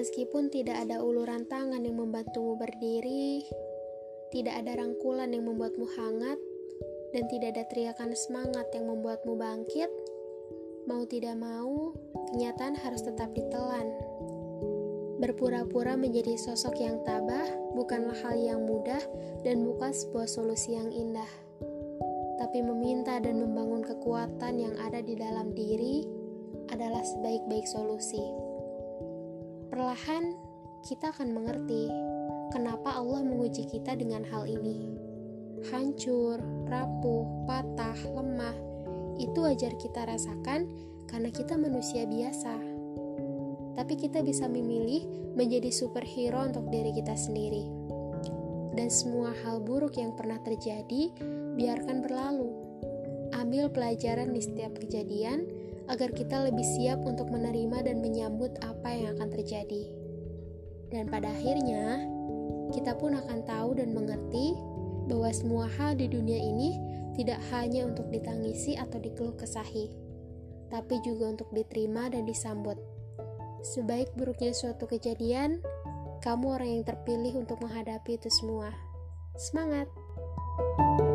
Meskipun tidak ada uluran tangan yang membantumu berdiri, tidak ada rangkulan yang membuatmu hangat, dan tidak ada teriakan semangat yang membuatmu bangkit, mau tidak mau, kenyataan harus tetap ditelan. Berpura-pura menjadi sosok yang tabah bukanlah hal yang mudah dan bukan sebuah solusi yang indah. Tapi meminta dan membangun kekuatan yang ada di dalam diri adalah sebaik-baik solusi. Perlahan, kita akan mengerti kenapa Allah menguji kita dengan hal ini. Hancur, rapuh, patah, lemah, itu wajar kita rasakan karena kita manusia biasa. Tapi kita bisa memilih menjadi superhero untuk diri kita sendiri. Dan semua hal buruk yang pernah terjadi, biarkan berlalu. Ambil pelajaran di setiap kejadian agar kita lebih siap untuk menerima dan menyambut apa yang akan terjadi. Dan pada akhirnya, kita pun akan tahu dan mengerti bahwa semua hal di dunia ini tidak hanya untuk ditangisi atau dikeluh kesahi, tapi juga untuk diterima dan disambut. Sebaik buruknya suatu kejadian, kamu orang yang terpilih untuk menghadapi itu semua. Semangat! thank